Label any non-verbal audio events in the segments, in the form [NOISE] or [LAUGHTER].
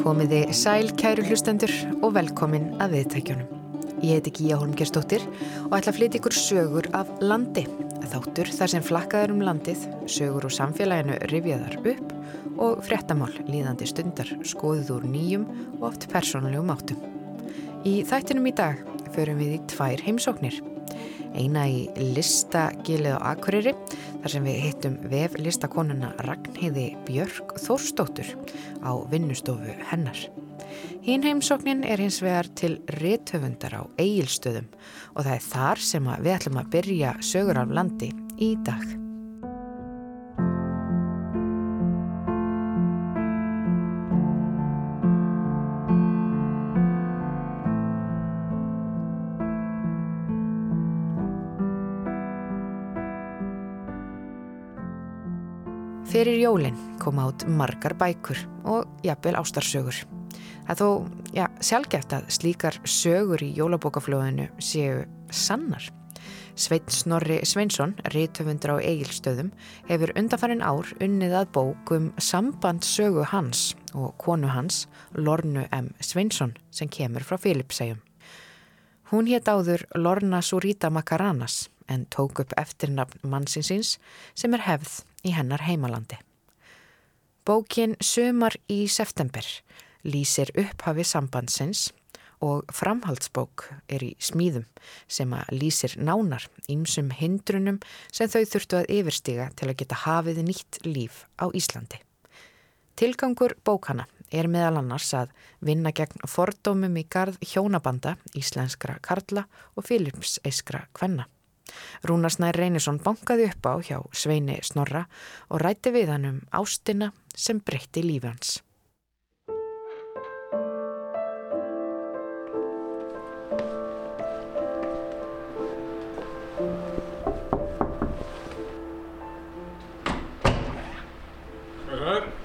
Komiði sæl kæru hlustendur og velkomin að viðtækjunum. Ég heiti Gíja Holmgerstóttir og ætla að flytja ykkur sögur af landi. Þáttur þar sem flakkaður um landið, sögur úr samfélaginu rifjaðar upp og frettamál líðandi stundar skoðuð úr nýjum og oft persónulegum áttum. Í þættinum í dag förum við í tvær heimsóknir. Eina í listagilið á Akureyri þar sem við hittum vef listakonuna Ragnheiði Björk Þórstóttur á vinnustofu hennar. Hín heimsóknin er hins vegar til réttöfundar á eigilstöðum og það er þar sem við ætlum að byrja sögur af landi í dag. Fyrir jólinn kom átt margar bækur og jafnvel ástarsögur. Það þó, já, sjálfgeft að slíkar sögur í jólabókaflóðinu séu sannar. Svein Snorri Sveinsson, rítöfundur á eigilstöðum, hefur undanfærin ár unnið að bókum sambandssögu hans og konu hans, Lornu M. Sveinsson, sem kemur frá Filipsegjum. Hún hétt áður Lorna Surita Makaranas en tók upp eftirnafn mannsinsins sem er hefð í hennar heimalandi. Bókin Sumar í september lýsir upphafi sambandsins og framhaldsbók er í smíðum sem að lýsir nánar ímsum hindrunum sem þau þurftu að yfirstiga til að geta hafið nýtt líf á Íslandi. Tilgangur bókana er meðal annars að vinna gegn fordómum í gard hjónabanda íslenskra karla og filipseiskra kvenna. Rúnarsnær Reynisson bankaði upp á hjá Sveini Snorra og rætti við hann um ástina sem breytti lífi hans.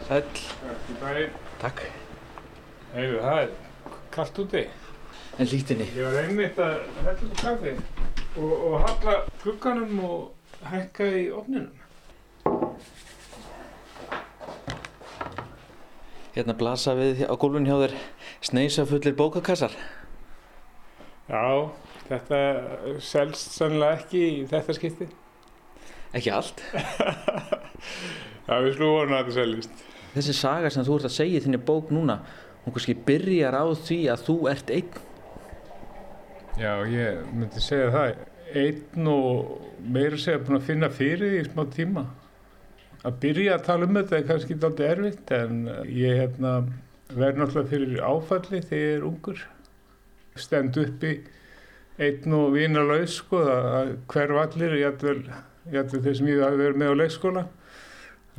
Sæl. Takk. Heiðu, það er kallt úti. En lítinni. Ég var einmitt að hætta út kaffi og, og halla klukkanum og hækka í ofninum. Hérna blasa við á gólfin hjá þér sneisa fullir bókakassar. Já, þetta selst sannlega ekki í þetta skipti. Ekki allt. [LAUGHS] Já, við slúum að þetta seljist. Þessi saga sem þú ert að segja í þinni bók núna, hún kannski byrjar á því að þú ert einn. Já, ég myndi segja það. Einn og meira segja búin að finna fyrir í smá tíma. Að byrja að tala um þetta er kannski aldrei erfitt en ég hérna, verði náttúrulega fyrir áfalli þegar ég er ungur. Stend uppi einn og vinalaus sko að hverf allir, jætvel þeir sem ég hafi verið með á leikskóla.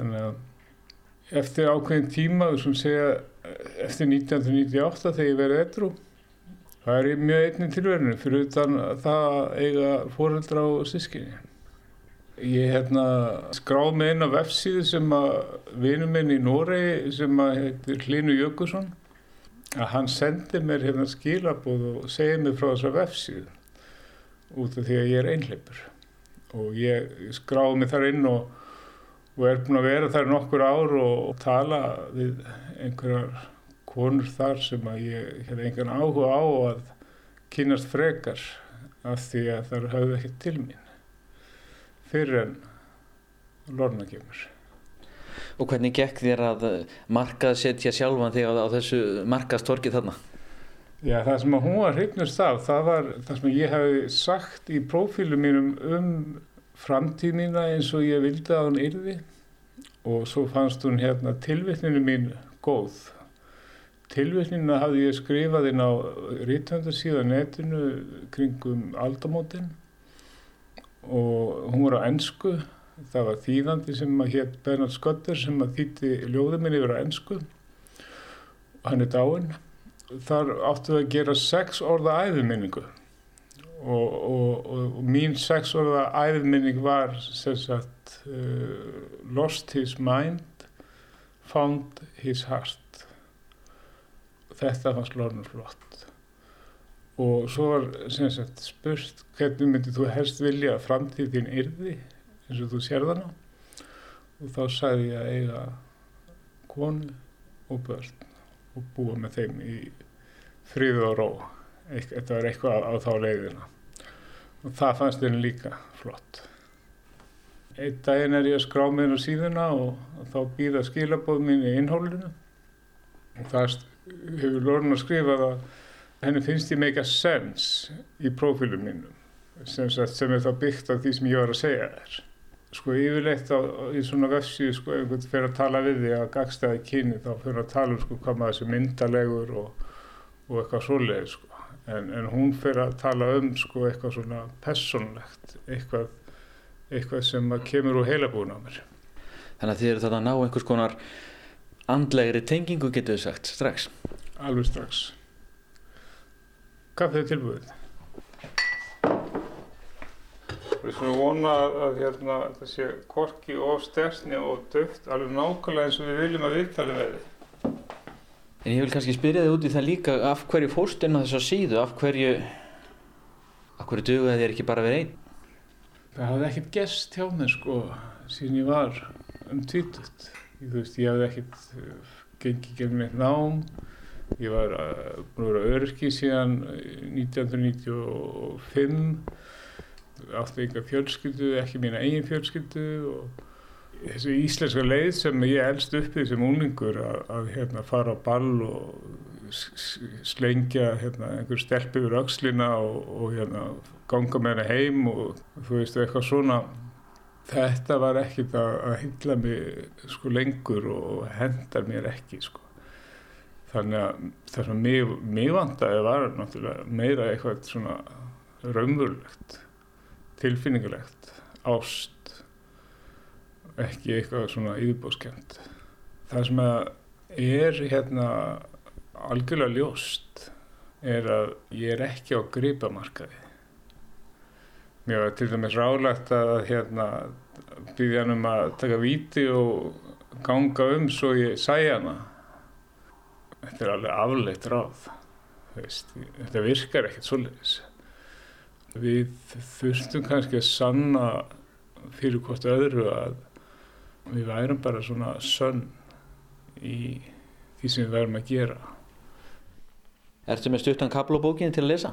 Þannig að eftir ákveðin tíma, þú sem segja eftir 1998 þegar ég verið ettrú, það er mjög einnig tilverðinu fyrir utan það að eiga fóreldra og sískinni. Ég hérna, skráð með eina vefsíðu sem að vinum minn í Noregi sem að heitir Hlinu Jökulsson að hann sendi mér hérna skilabóð og segið mér frá þessa vefsíðu út af því að ég er einhleipur og ég skráði mig þar inn og, og er búin að vera þar nokkur ár og, og tala við einhverjar konur þar sem að ég hef engan áhuga á að kynast frekar af því að það hafði ekki til mín fyrir en lorna kemur. Og hvernig gekk þér að markað setja sjálfan þig á, á þessu markaðstorki þarna? Já, það sem að hún var hreifnust af, það var það sem ég hef sagt í prófílu mínum um framtíð mína eins og ég vildi að hún yrði og svo fannst hún hérna tilvittninu mín góð. Tilvittninu hafði ég skrifað inn á rítvöndarsíða netinu kringum aldamótin og hún var á ennsku það var þýðandi sem að hétt Bernhard Skötter sem að þýtti ljóðið minni yfir á ennsku hann er dáinn. Þar áttu við að gera sex orða æðuminningu og, og, og mín sex orða æðuminning var sem sagt uh, lost his mind found his heart þetta fannst lornur flott. Og svo var sem sagt spurt hvernig myndið þú helst vilja að framtíð þín yrði eins og þú sér þarna og þá sagði ég að eiga konu og börn og búa með þeim í frið og ró. Þetta var eitthvað á, þá leiðina. Og það fannst henni líka flott. Einn daginn er ég að skrá með henni á síðuna og þá býða skilabóð mín í innhólinu. Og það hefur Lorna skrifað að henni finnst ég make a sense í prófílum mínum sem, sem er þá byggt af því sem ég var að segja þér. Sko yfirleitt á, í svona vefsíu sko einhvern fyrir að tala við því að gagstaði kyni þá fyrir að tala um sko hvað maður þessi myndalegur og, og eitthvað svoleið sko. En, en hún fyrir að tala um sko eitthvað svona personlegt eitthvað, eitthvað sem kemur úr heilabúin á mér. Þannig að þið eru þetta að ná einhvers konar andlegri tengingu getur þið sagt strax. Alveg strax. Kaffið er tilbúið. Við svona vona að hérna, það sé korki og stertni og döft alveg nákvæmlega eins og við viljum að viðtali veði En ég vil kannski spyrja þig út í það líka af hverju fórstinn á þessa síðu, af hverju af hverju döguði þér ekki bara verið einn? Það hafði ekkert gest hjá mig sko síðan ég var um tvítut þú veist, ég hafði ekkert uh, gengið gegnum eitt nám. Ég var uh, búin að vera örki síðan 1995 átti einhver fjölskyldu, ekki mína eigin fjölskyldu og þessi íslenska leið sem ég elst uppið sem úningur að, að hérna, fara á ball og slengja hérna, einhver stelp yfir aukslina og, og hérna, ganga með henni heim og þú veist eitthvað svona þetta var ekkit að, að hyggla mig sko lengur og hendar mér ekki sko þannig að það sem mig, mig vandaði var náttúrulega meira eitthvað svona raunverulegt tilfinningulegt ást ekki eitthvað svona yfirbóskjönd. Það sem er hérna algjörlega ljóst er að ég er ekki á greipamarkaði. Mér var til dæmis rálegt að hérna býði hann um að taka viti og ganga um svo ég sæ hana. Þetta er alveg afleitt ráð. Veist, þetta virkar ekkert svolítið. Við þurftum kannski að sanna fyrir hvort öðru að við værum bara svona sönn í því sem við værum að gera Ertu með stuttan bókinu til að lesa?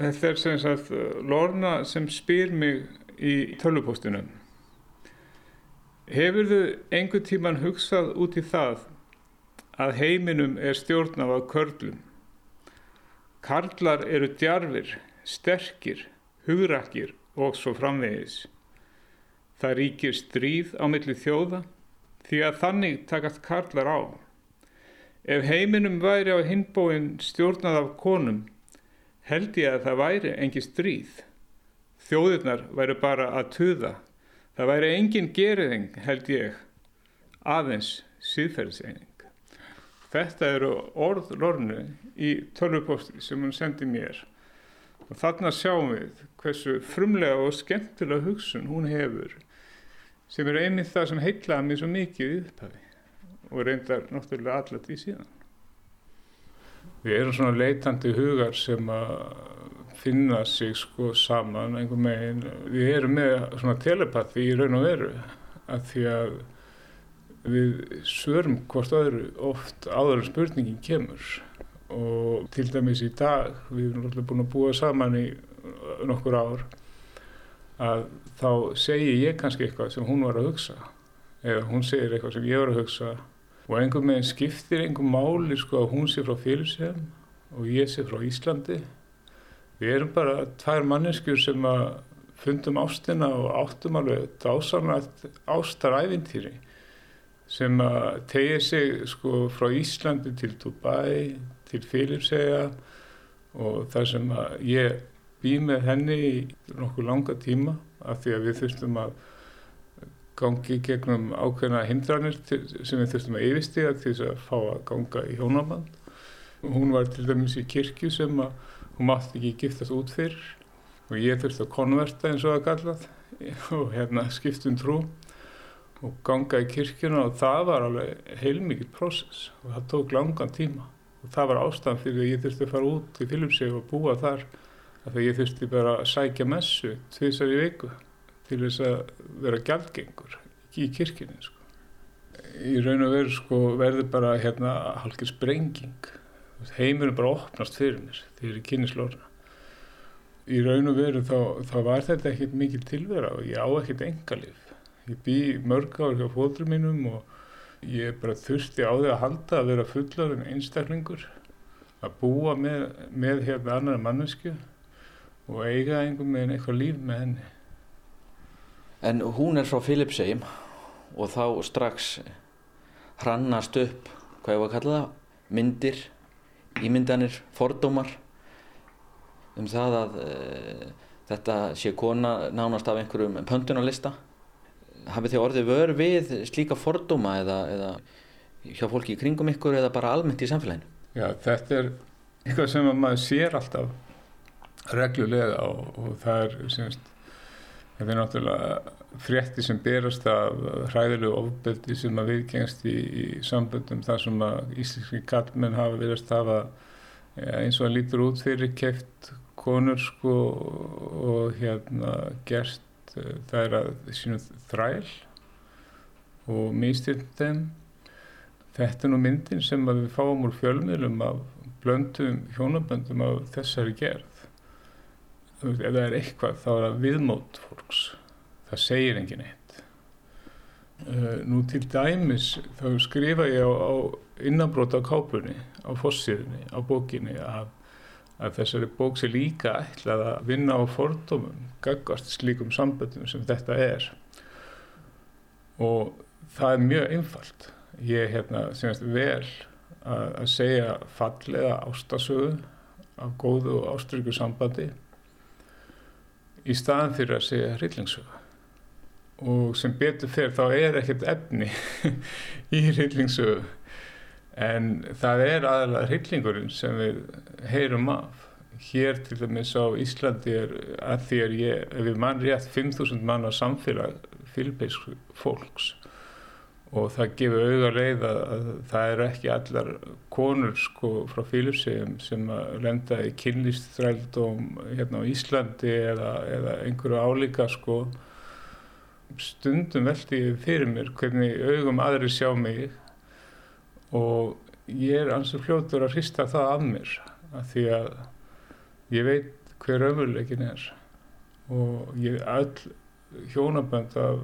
Þetta er sem sagt Lorna sem spyr mig í tölvupóstunum Hefur þau einhver tíman hugsað út í það að heiminum er stjórnaf af körlum Karlar eru djarfir, sterkir, hugrakir og svo framvegis. Það ríkir stríð á milli þjóða því að þannig takast karlar á. Ef heiminum væri á hinbóin stjórnað af konum held ég að það væri engi stríð. Þjóðirnar væri bara að tuða. Það væri engin geriðing held ég aðeins síðferðseining. Þetta eru orð lornu í tölvupóstri sem hún sendi mér og þarna sjáum við hversu frumlega og skemmtilega hugsun hún hefur sem er einmitt það sem heitlaði mér svo mikið í upphafi og reyndar náttúrulega allar því síðan. Við erum svona leitandi hugar sem að finna sig sko saman einhver megin. Við erum með svona telepati í raun og veru að því að við svörum hvort öðru oft áður spurningin kemur og til dæmis í dag, við erum alltaf búin að búa saman í nokkur ár að þá segir ég kannski eitthvað sem hún var að hugsa eða hún segir eitthvað sem ég var að hugsa og einhver meginn skiptir einhver máli sko að hún sé frá Félsheim og ég sé frá Íslandi. Við erum bara tvær manneskjur sem að fundum ástina og áttum alveg dásanlegt ástaræfintýri sem að tegja sig sko frá Íslandi til Dubai til Félipsega og þar sem að ég bý með henni í nokkuð langa tíma af því að við þurftum að gangi gegnum ákveðna hindranir til, sem við þurftum að yfirstíða til þess að fá að ganga í hjónaband. Hún var til dæmis í kirkju sem að hún mátti ekki giftast út fyrir og ég þurfti að konverta eins og það gallað [LAUGHS] og hérna skiptum trú og ganga í kirkjuna og það var alveg heilmikið prósess og það tók langan tíma og það var ástæðan fyrir að ég þurfti að fara út í Filipseg og búa þar af því ég þurfti bara að sækja messu tviðsar í viku til þess að vera gjaldgengur í kirkina sko. í raun og veru sko verður bara hérna halkir sprenging. Heimurum bara opnast fyrir mér þegar ég kynni slóna í raun og veru þá, þá var þetta ekkert mikil tilvera og ég á ekkert engalif ég bý mörg ár hjá fótrum mínum og ég bara þurfti á því að halda að vera fullarinn einstaklingur að búa með, með hérna annar mannesku og eiga einhvern veginn eitthvað líf með henni En hún er frá Filipsegjum og þá strax hrannast upp, hvað ég var að kalla það, myndir, ímyndanir, fordómar um það að e, þetta sé kona nánast af einhverjum pöntunarlista. Hafið þið orðið vör við slíka fordóma eða, eða hjá fólki í kringum ykkur eða bara almennt í samfélaginu? Já, þetta er eitthvað sem maður sér alltaf reglulega og, og það er semst Þetta er náttúrulega frétti sem berast af hræðilegu ofbeldi sem að viðgengst í, í samböndum þar sem að íslenski kallmenn hafa verið að hafa eins og að lítur út fyrir keft konur sko og hérna gert eh, það er að sínum þræl og místinn þeim. Þetta er nú myndin sem við fáum úr fjölmiðlum af blöndum hjónaböndum af þessari gerð ef það er eitthvað þá er það viðmót fólks. Það segir engin eitt. Uh, nú til dæmis þá skrifa ég á, á innanbróta á kápunni á fossirinni, á bókinni að, að þessari bók sé líka ætlað að vinna á fordómum gaggast slíkum samböndum sem þetta er. Og það er mjög einfalt. Ég hérna semast vel að segja fallega ástasögu af góðu og ástryggu sambandi í staðan fyrir að segja hryllingsögu. Og sem betur fyrir þá er ekkert efni [LAUGHS] í hryllingsögu. En það er aðalega hryllingurinn sem við heyrum af. Hér til dæmis á Íslandi er að því er ég, ef við mann rétt 5.000 manna samfélag fylgbeisku fólks og það gefur auðvitað leið að, að það er ekki allar konur sko frá Fílipsegum sem að lenda í kynlýstþrældum hérna á Íslandi eða, eða einhverju álíka sko. Stundum veldi fyrir mér hvernig augum aðri sjá mig og ég er ansið fljótur að hrista það af mér að því að ég veit hver ömurleikin er. Og ég all hjónabönd af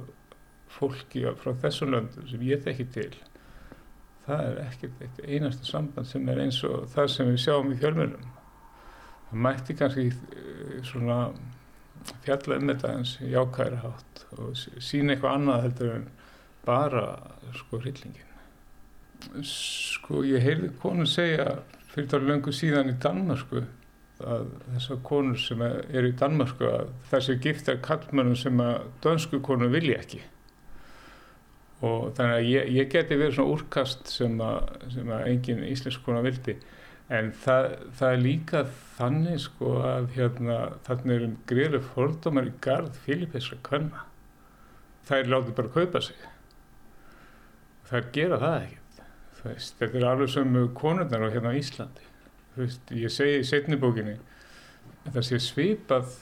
fólki frá þessum löndum sem ég þekki til það er ekkert eitt einasta samband sem er eins og það sem við sjáum í fjölmjölum það mætti kannski eh, svona fjalla um þetta eins jákæra hátt og sína eitthvað annað heldur en bara sko hryllingin sko ég heyrði konu segja fyrir þá löngu síðan í Danmarku að þessar konur sem eru í Danmarku að þessi gifta kallmennum sem að dönsku konur vilja ekki og þannig að ég, ég geti verið svona úrkast sem að, sem að engin íslensk konar vildi. En það, það er líka þannig sko að hérna þarna er um greiður fordómar í gard filipiska kvanna það er látið bara að kaupa sig. Það er gera það ekkert. Veist, þetta er alveg sem konurnar á hérna á Íslandi. Veist, ég segi í setnibókinni það sé svipað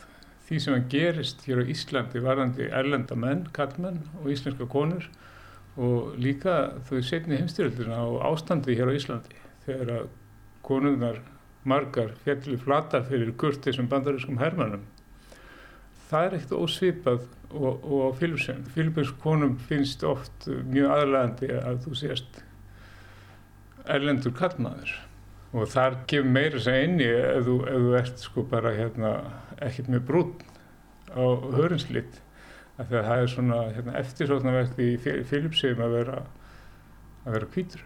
því sem að gerist hér á Íslandi varðandi erlenda menn, kallmenn og íslenska konur og líka þau setni heimstyrjöldina og ástandi hér á Íslandi þegar að konunnar margar fjallir flatar fyrir kurtisum bandarískum hermannum það er ekkert ósvipað og, og á Filipsson Filipsson konum finnst oft mjög aðlægandi að þú sést erlendur kallmaður og þar gefur meira sem einni ef þú, ef þú ert sko bara hérna ekkert með brún á hörnslitt að það er svona hérna, eftirsóknarverk í Filipsheim að vera að vera kvítur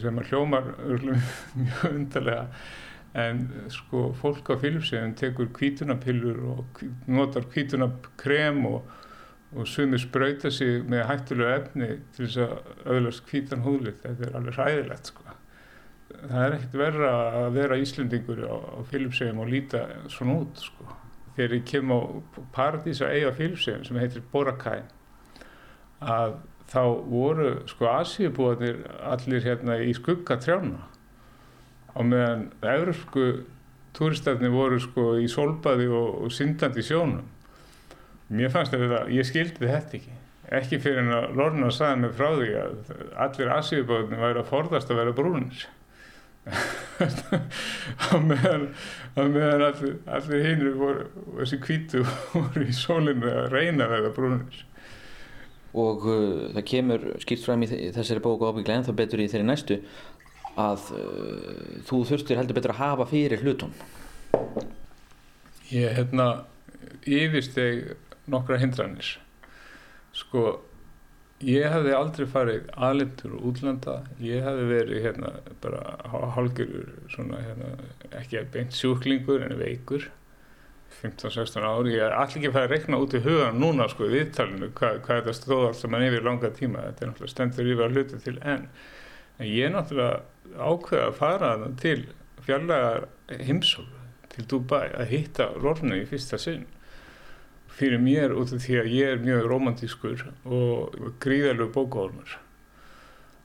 sem hljómar [LAUGHS] mjög undarlega. En sko fólk á Filipsheim tekur kvítunapillur og notar kvítunakrem og, og sumir spröyta sig með hættulega efni til þess að öðlast kvítan húðlit. Þetta er alveg hræðilegt sko. Það er ekkert verra að vera Íslendingur á, á Filipsheim og líta svona út sko þegar ég kem á paradís að eiga fylgsegum sem heitir Boracay að þá voru sko Asíubúanir allir hérna í skugga trjána og meðan európsku turistafni voru sko í solbaði og, og syndandi sjónum. Mér fannst þetta, ég skildi þetta ekki. Ekki fyrir en að Lorna sagði mig frá því að allir Asíubóðin væri að forðast að vera brúnir. [LAUGHS] Á meðan, á meðan allir, allir hinnur voru þessi kvítu [LAUGHS] voru í sólinu að reyna að vera brúnir. Og uh, það kemur skýrt fram í þessari bóku ábygglega en þá betur í þeirri næstu að uh, þú þurftir heldur betur að hafa fyrir hlutum Ég hérna yfirsteg nokkra hindranir. Sko ég hefði aldrei farið aðlindur og útlanda, ég hefði verið hérna bara hálgjörur svona hérna ekki beint sjúklingur en veikur. 15-16 ári, ég er allir ekki fara að rekna út í hugan núna sko í viðtalinu hvað, hvað þetta stóð allt saman yfir langa tíma. Þetta er náttúrulega stendur yfir að hluta til enn. En ég er náttúrulega ákveða að fara til fjarlaga heimsólu til Dubai að hitta Lorna í fyrsta sinn fyrir mér út af því að ég er mjög romantískur og gríðalög bókahólmur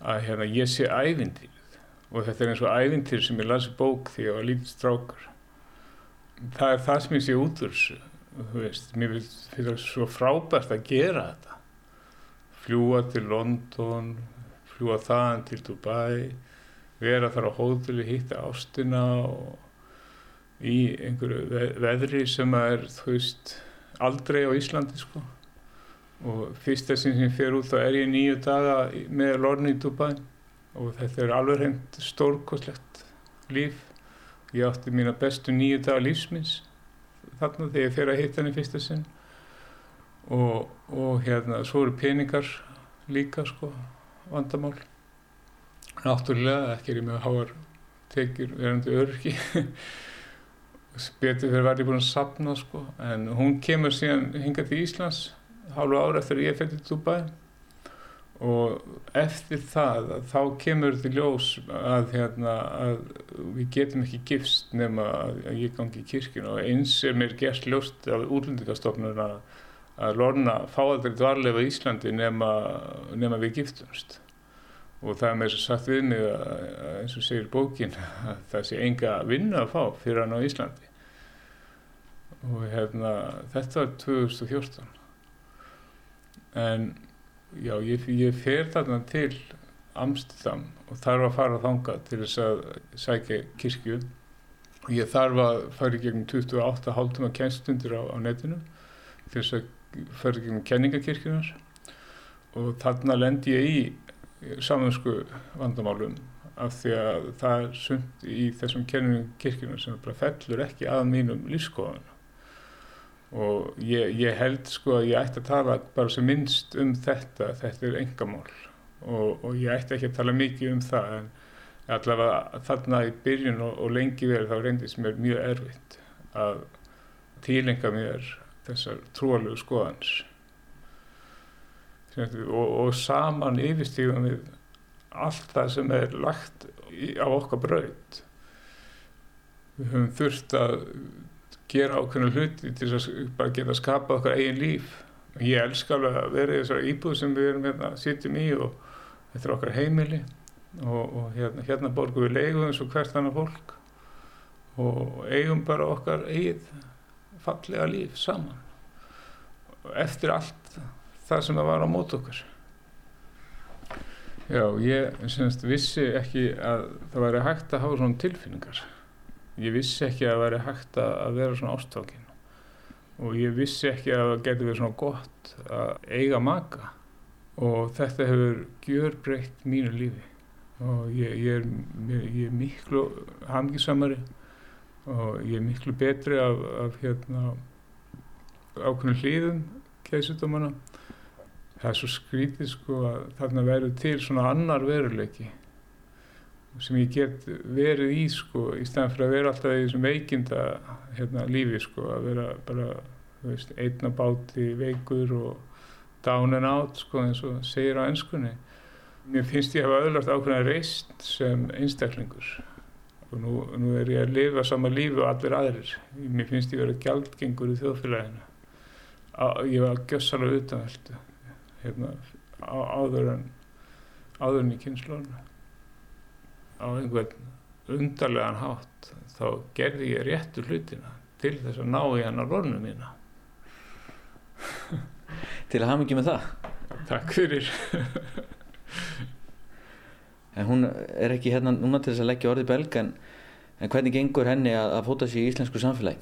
að hérna ég sé ævintýrið. Og þetta er eins og ævintýr sem ég lasi bók því að ég var lítið strákar það er það sem ég sé út úr þú veist, mér finnst það svo frábært að gera þetta. Fljúa til London fljúa þaðan til Dubai vera þar á hóðuli hitta ástina og í einhverju veðri sem er þú veist aldrei á Íslandi sko. Og fyrsta sem sem fer út þá er ég nýju daga með Lorna í Dubai. Og þetta er alveg hreint stórkoslegt líf. Ég átti mína bestu nýju daga lífsmins þarna þegar ég fer að hitta henni fyrsta sinn. Og, og hérna svo eru peningar líka sko vandamál. Náttúrulega ekki er ég með háar tekjur verandi örki [LAUGHS] betur fyrir var ég búin að sapna sko. En hún kemur síðan hingað til Íslands hálfu ára eftir að ég fætti til Dubai og eftir það þá kemur til ljós að, hérna, að við getum ekki gifst nema að ég gangi í kirkina og eins er mér gert ljóst af útlendingastofnun að, að Lorna fá aldrei dvarlega í Íslandi nema, nema við giftumst. Og það er þess að sagt við mig að, eins og segir bókin að það sé enga vinna að fá fyrir hann á Íslandi og hérna þetta var 2014 en já ég, ég fer þarna til Amsterdam og þarf að fara þanga til þess að sækja kirkju. Og ég þarf að fara í gegnum 28 hálftum að kennstundir á, á netinu til þess að fara í gegnum kenningakirkjunar og þarna lend ég í saminsku vandamálum af því að það er sund í þessum kenningum kirkjunar sem bara fellur ekki að mínum lífskoðan og ég, ég held sko að ég ætti að tala bara sem minnst um þetta, þetta er engamál og, og ég ætti ekki að tala mikið um það en allavega þarna í byrjun og, og lengi verið þá reyndist mér mjög erfitt að tílenga mér þessar trúalögu skoðans og, og saman yfirstíðum við allt það sem er lagt í, á okkar braut. Við höfum þurft að gera ákveðinu hluti til að bara geta skapað okkar eigin líf. Og ég elska alveg að vera í þessari íbúð sem við erum hérna, sittum í og þetta er okkar heimili og, og hérna, hérna borgum við leigum eins og hvert annar fólk og eigum bara okkar eigið fallega líf saman og eftir allt það sem það var á mót okkur. Já, ég semst vissi ekki að það væri hægt að hafa svona tilfinningar ég vissi ekki að það væri hægt að vera svona ástfangin og ég vissi ekki að það getur verið svona gott að eiga maka. Og þetta hefur gjör breytt mínu lífi. Og ég, ég, er, ég er miklu hangisamari og ég er miklu betri af, af hérna, ákveðinu hlýðum keisutumana það er svo skrítið sko að þarna verður til svona annar veruleiki sem ég get verið í sko í stæðan fyrir að vera alltaf í þessum veikinda hérna, lífi sko að vera bara veist, einna báti veikur og down and out sko eins og segir á ennskunni mér finnst ég að hafa öðlast ákveðna reist sem einstaklingur. Og nú, nú er ég að lifa sama lífi og allir aðrir. Mér finnst ég að vera gjaldgengur í þjóðfélaginu. Ég var gjössalega utanveldu hérna, á, áður en áður en í kynnslónu á einhvern undarlegan hátt þá gerði ég réttu hlutina til þess að ná í hennar vornu mína [LAUGHS] Til að hafa mikið með það? Takk fyrir. [LAUGHS] en hún er ekki hérna núna til þess að leggja orði belg en, en hvernig gengur henni að, að fóta sér í íslensku samfélagi?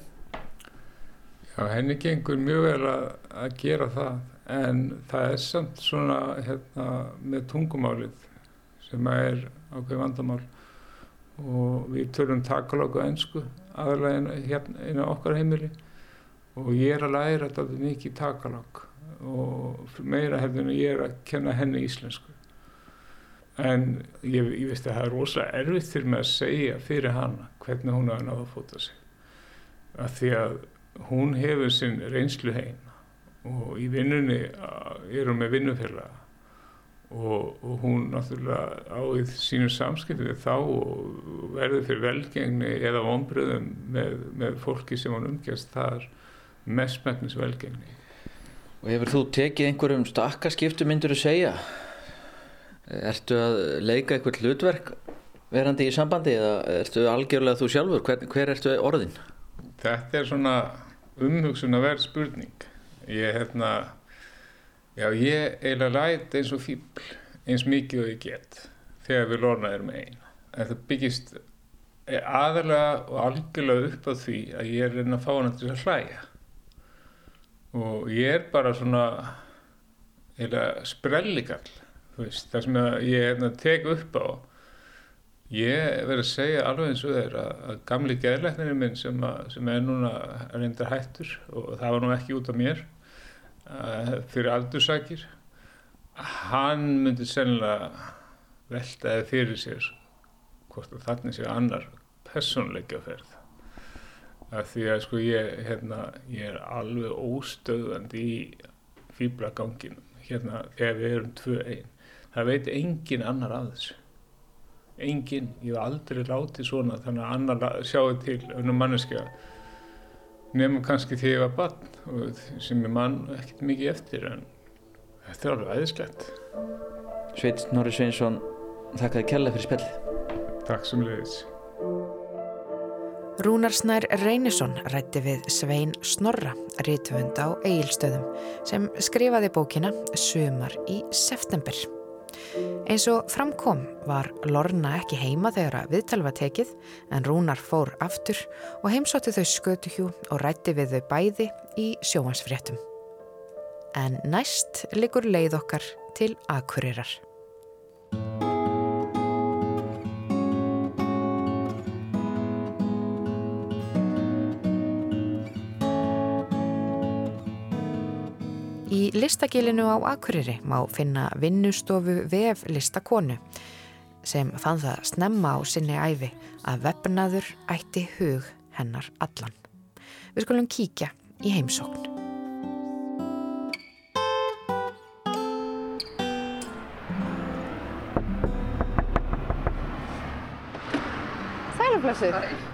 Já, henni gengur mjög vel að, að gera það en það er samt svona hérna, með tungumálið sem er ákveð vandamál. Og við tölum takalóku ennsku aðalega hérna inn á okkar heimili. Og ég er að læra þetta mikið takalók og meira hefðin að ég er að kenna henni íslensku. En ég, ég veist að það er rosalega erfitt fyrir mig að segja fyrir hana hvernig hún hafa náða að fóta sig. Að því að hún hefur sinn reynslu heim og í vinnunni er hún með vinnufélaga og, og hún náttúrulega á í sínu samskipti við þá og verður fyrir velgengni eða ombröðum með, með fólki sem hún umgjast þar mestmæknis velgengni Og hefur þú tekið einhverjum stakkaskiptu myndur að segja? Ertu að leika eitthvað hlutverk verandi í sambandi eða ertu algjörlega þú sjálfur? Hver, hver ertu orðin? Þetta er svona umhugsun að verða spurning. Ég, hérna, já, ég eiginlega læt eins og fíbl, eins mikið og ég get þegar við lorna erum einn. Þetta byggist aðalega og algjörlega upp á því að ég er reyna að fá hana til að hlæja og ég er bara svona eða sprellikall það sem ég hefna, tek upp á ég verður að segja alveg eins og þeir að, að gamli geðleiknirinn minn sem, að, sem er núna reyndar hættur og það var nú ekki út af mér að, fyrir aldursakir. Hann myndi sennilega veltaði fyrir sér hvort að þannig sé annar personleika ferð. Að því að sko ég, hérna, ég er alveg óstöðandi í fýblaganginum hérna þegar við erum tvö einn það veit engin annar að þessu. Engin, ég hef aldrei látið svona þannig að annar sjáu til önnum manneskja nefnum kannski því ég var barn sem er mann ekkert mikið eftir en þetta er alveg aðeinslegt Sveit Norri Sveinsson þakkaði kærlega fyrir spjallið. Takk sem leiðis Rúnarsnær Reynisson rætti við Svein Snorra, rítvönd á Egilstöðum, sem skrifaði bókina Sumar í september. Eins og framkom var Lorna ekki heima þegar að viðtal var tekið en Rúnar fór aftur og heimsótti þau skötuhjú og rætti við þau bæði í sjóansfréttum. En næst likur leið okkar til Akureyrar. Í listagilinu á Akureyri má finna vinnustofu vef listakonu sem fann það snemma á sinni æfi að vefnaður ætti hug hennar allan. Við skulum kíkja í heimsókn. Sælumflessuð.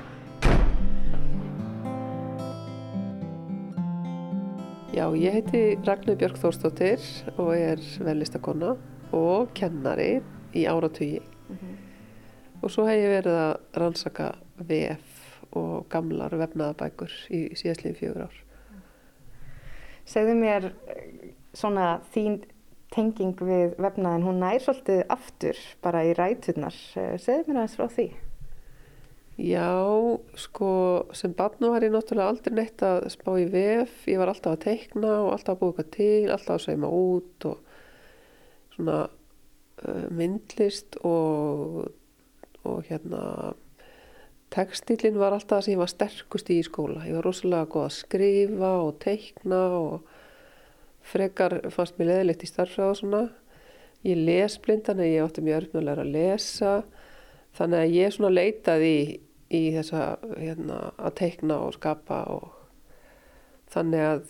Já, ég heiti Ragnar Björg Þórstóttir og er vellistakonna og kennari í áratugi. Mm -hmm. Og svo hef ég verið að rannsaka VF og gamlar vefnaðabækur í síðastliðin fjögur ár. Segðu mér svona þín tenging við vefnaðin, hún nær svolítið aftur bara í rætunar. Segðu mér aðeins frá því. Já, sko sem barnu var ég náttúrulega aldrei neitt að spá í vef, ég var alltaf að teikna og alltaf að búið eitthvað til, alltaf að maður út og svona uh, myndlist og, og hérna textilinn var alltaf það sem ég var sterkust í í skóla. Ég var rosalega góð að skrifa og teikna og frekar fannst mér leðilegt í starfræða og svona. Ég les blindan en ég átti mjög örfnulega að lesa þannig að ég svona leitaði í í þessa hérna, að teikna og skapa og þannig að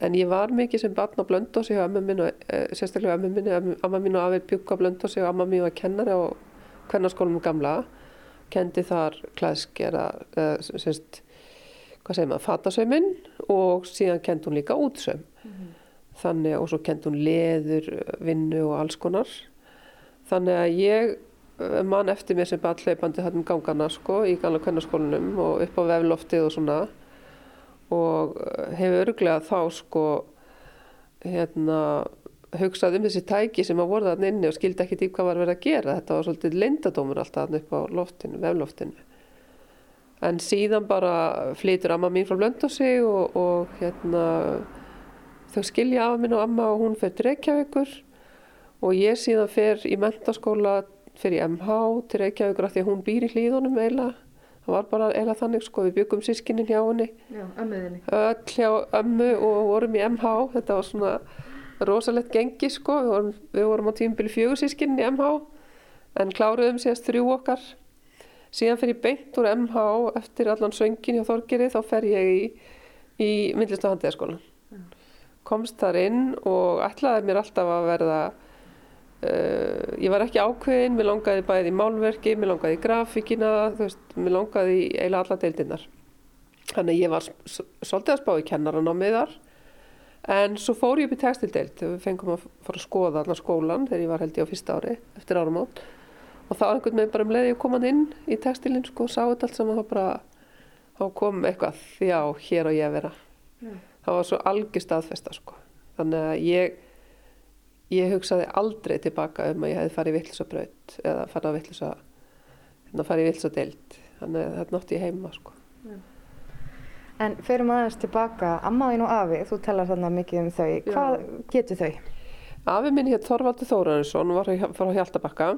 en ég var mikið sem barn á blöndósi og amma mín og sérstaklega amma mín amma mín og afið bjúk á blöndósi og amma mín var kennari á kvennarskólum gamla kendi þar klæðskera e, semst, hvað segir maður, fatasöyminn og síðan kendi hún líka útsöym mm -hmm. þannig og svo kendi hún leður, vinnu og alls konar þannig að ég Eh, mann eftir mér sem bara hlaupandi hann um gangana sko í gamla kvennarskólinum og upp á vefloftið og svona og eh, hefur örglega þá sko hérna hugsaði um þessi tæki sem að voru þarna inni og skildi ekki í hvað var verið að gera. Þetta var svolítið lindadómur alltaf þarna upp á loftinu, vefloftinu. En síðan bara flytur amma mín frá Blöndósi og, og hérna, þau skilja af minn og amma og hún fer til Reykjavíkur og ég síðan fer í mentaskóla, í MH til Reykjavíkur af því að hún býr í hlýðunum eiginlega. Það var bara eiginlega þannig sko, við byggum sískinnin hjá henni. Já, ömmuðinni. Öll hjá ömmu og vorum í MH, þetta var svona rosalegt gengi sko, við vorum, við vorum á tímubili fjögursískinni í MH en kláruðum síðast þrjú okkar. Síðan ég beint úr MH eftir allan söngin hjá Þorgeri, þá fer ég í, í myndlist og handíðaskólan. Komst þar inn og ætlaði mér alltaf að verða Uh, ég var ekki ákveðin, mér langaði bæði í málverki, mér langaði í grafíkina, veist, mér langaði í eiginlega alla deildinnar. Þannig að ég var svolítið að spá í kennaran á miðar, en svo fór ég upp í textildeild þegar við fengum að fara að skoða allar skólan þegar ég var held ég á fyrsta ári eftir áramót og þá einhvern veginn bara um leiði ég komað inn í textilinn sko og sá þetta allt saman þá bara, þá kom eitthvað, já, hér á ég að vera. Mm. Það var svo algjör staðfesta sko, þannig að ég ég hugsaði aldrei tilbaka um að ég hefði farið vittlisa braut eða farið að vittlisa hérna farið í vittlisa deild þannig að þetta nátti ég heima sko. En ferum aðeins tilbaka Ammaðin og Afi, þú talar þarna mikið um þau. Hvað getur þau? Afi minn hétt Þorvaldur Þórarinsson var frá Hjaltabakka.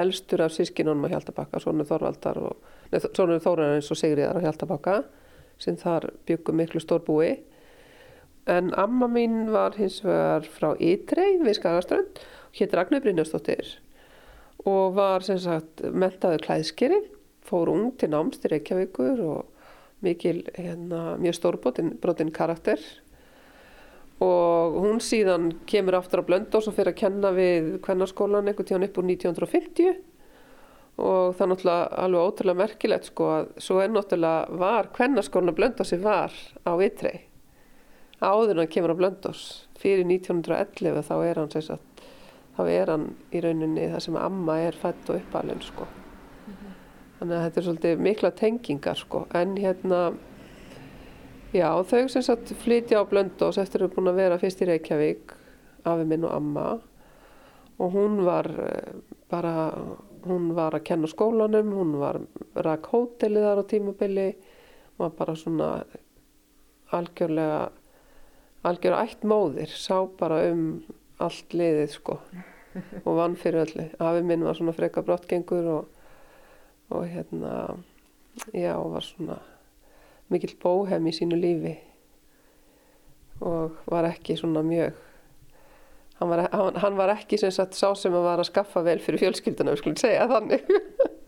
Elstur af sískinunum á Hjaltabakka svonur Þorvaldar og svonur Þórarins og Sigriðar á Hjaltabakka sem þar byggum miklu stórbúi En amma mín var hins vegar frá Ytrei við Skagaströnd, hétt Ragnar Brynjarsdóttir og var sem sagt mentaður klæðskeri, fór ung til náms til Reykjavíkur og mikil, hérna, mjög stórbrotin karakter. Og hún síðan kemur aftur á Blöndós og fyrir að kenna við kvennarskólan einhvern tíðan upp úr 1950 og það er náttúrulega alveg ótrúlega merkilegt sko að svo er náttúrulega var kvennarskólan að Blöndósi var á Ytrei áður hann kemur á Blöndós fyrir 1911 þá er hann sagt, þá er hann í rauninni það sem amma er fætt og uppalinn sko. mm -hmm. þannig að þetta er svolítið mikla tengingar sko en hérna já þau sem sagt flytja á Blöndós eftir að hafa búin að vera fyrst í Reykjavík afi minn og amma og hún var eh, bara hún var að kenna skólanum hún var rak hótelið þar á tímabili og var bara svona algjörlega algjör ætt móðir sá bara um allt liðið sko og vann fyrir öllu. Afi minn var svona freka brottgengur og, og hérna já var svona mikill bóhem í sínu lífi og var ekki svona mjög hann var, hann, hann var ekki sem sagt sá sem að var að skaffa vel fyrir fjölskylduna við skulum segja þannig [LAUGHS]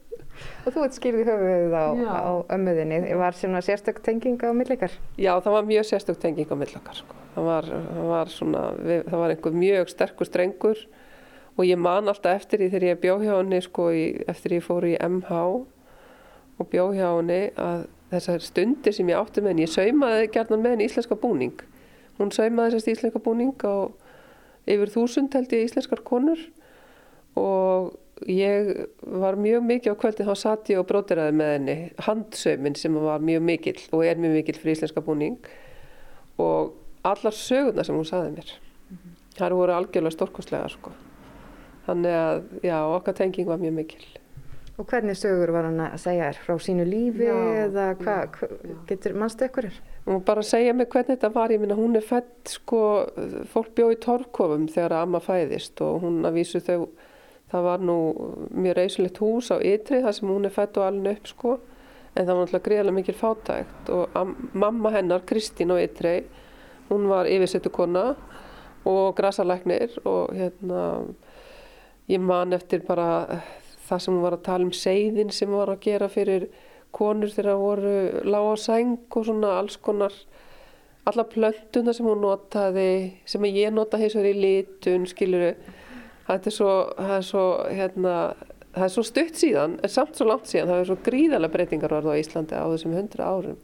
Og þú ert skýrðið höfuðið á, á ömmuðinni. Var svona sérstök tenging á millikar? Já, það var mjög sérstök tenging á millikar. Sko. Það, var, það, var svona, við, það var einhver mjög sterkur strengur og ég man alltaf eftir því þegar ég bjó hjá henni, sko, í, eftir ég fór í MH og bjó hjá henni að þessar stundir sem ég átti með henni, ég saumaði gerðan með henni íslenska búning. Hún saumaði þessast íslenska búning á yfir þúsund held ég íslenskar konur og ég var mjög mikið á kvöldin þá satt ég og brótiraði með henni handsaumin sem var mjög mikill og er mjög mikill fyrir íslenska búning og allar sögurna sem hún saði mér mm -hmm. það voru algjörlega stórkostlega sko. þannig að já, okkar tenging var mjög mikil Og hvernig sögur var hann að segja þér? Frá sínu lífi já, eða hvað, hva, getur mannstu ykkur er? Og bara að segja mig hvernig þetta var, ég minna hún er fætt sko, fólk bjóð í torfkofum þegar amma fæðist og hún að vísu þau Það var nú mjög reysulegt hús á ytri þar sem hún er fætt og alveg upp sko. En það var náttúrulega greiðilega mikil fátækt og mamma hennar, Kristín á ytri, hún var yfirsettu kona og grasalæknir og hérna ég man eftir bara það sem hún var að tala um seiðin sem hún var að gera fyrir konur þegar það voru lág á sæng og svona alls konar alla plöntuna sem hún notaði sem ég nota vegar í litun skiluru þetta er svo, er svo, hérna, það er svo stutt síðan, en samt svo langt síðan, það er svo gríðarlega breytingar orða á Íslandi á þessum 100 árum,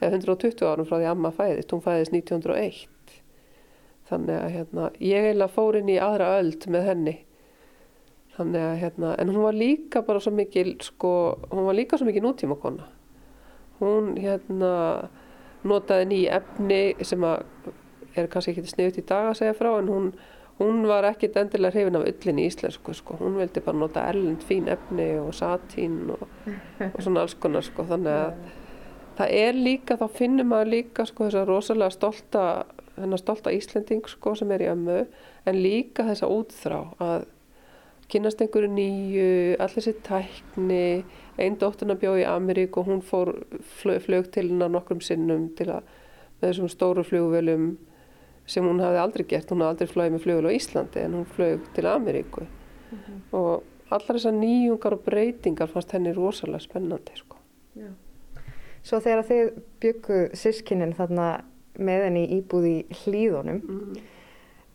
eða 120 árum frá því Amma fæðist, hún fæðist 1901. Þannig að hérna, ég eiginlega fór inn í aðra öld með henni. Þannig að hérna, en hún var líka bara svo mikil, sko, hún var líka svo mikil nútíma kona. Hún hérna notaði ný efni sem að er kannski ekki sniðut í dag að segja frá, en hún hún var ekkit endilega hrifin af öllin í íslensku sko. hún vildi bara nota erlend fín efni og satín og, og svona alls konar sko. þannig að það er líka, þá finnum maður líka sko þess að rosalega stolta hennar stolta Íslending sko sem er í ömmu en líka þessa útþrá að kynast einhverju nýju, allir sér tækni, einn dótturna bjóð í Amerík og hún fór flög, flög til hennar nokkrum sinnum til að með þessum stóru flugvelum sem hún hafði aldrei gert, hún hafði aldrei flögið með flugvel á Íslandi en hún flög til Ameríku mm -hmm. og allar þessar nýjungar og breytingar fannst henni rosalega spennandi sko. Já. Svo þegar þið byggu sískinin þarna með henni íbúð í hlýðunum mm -hmm.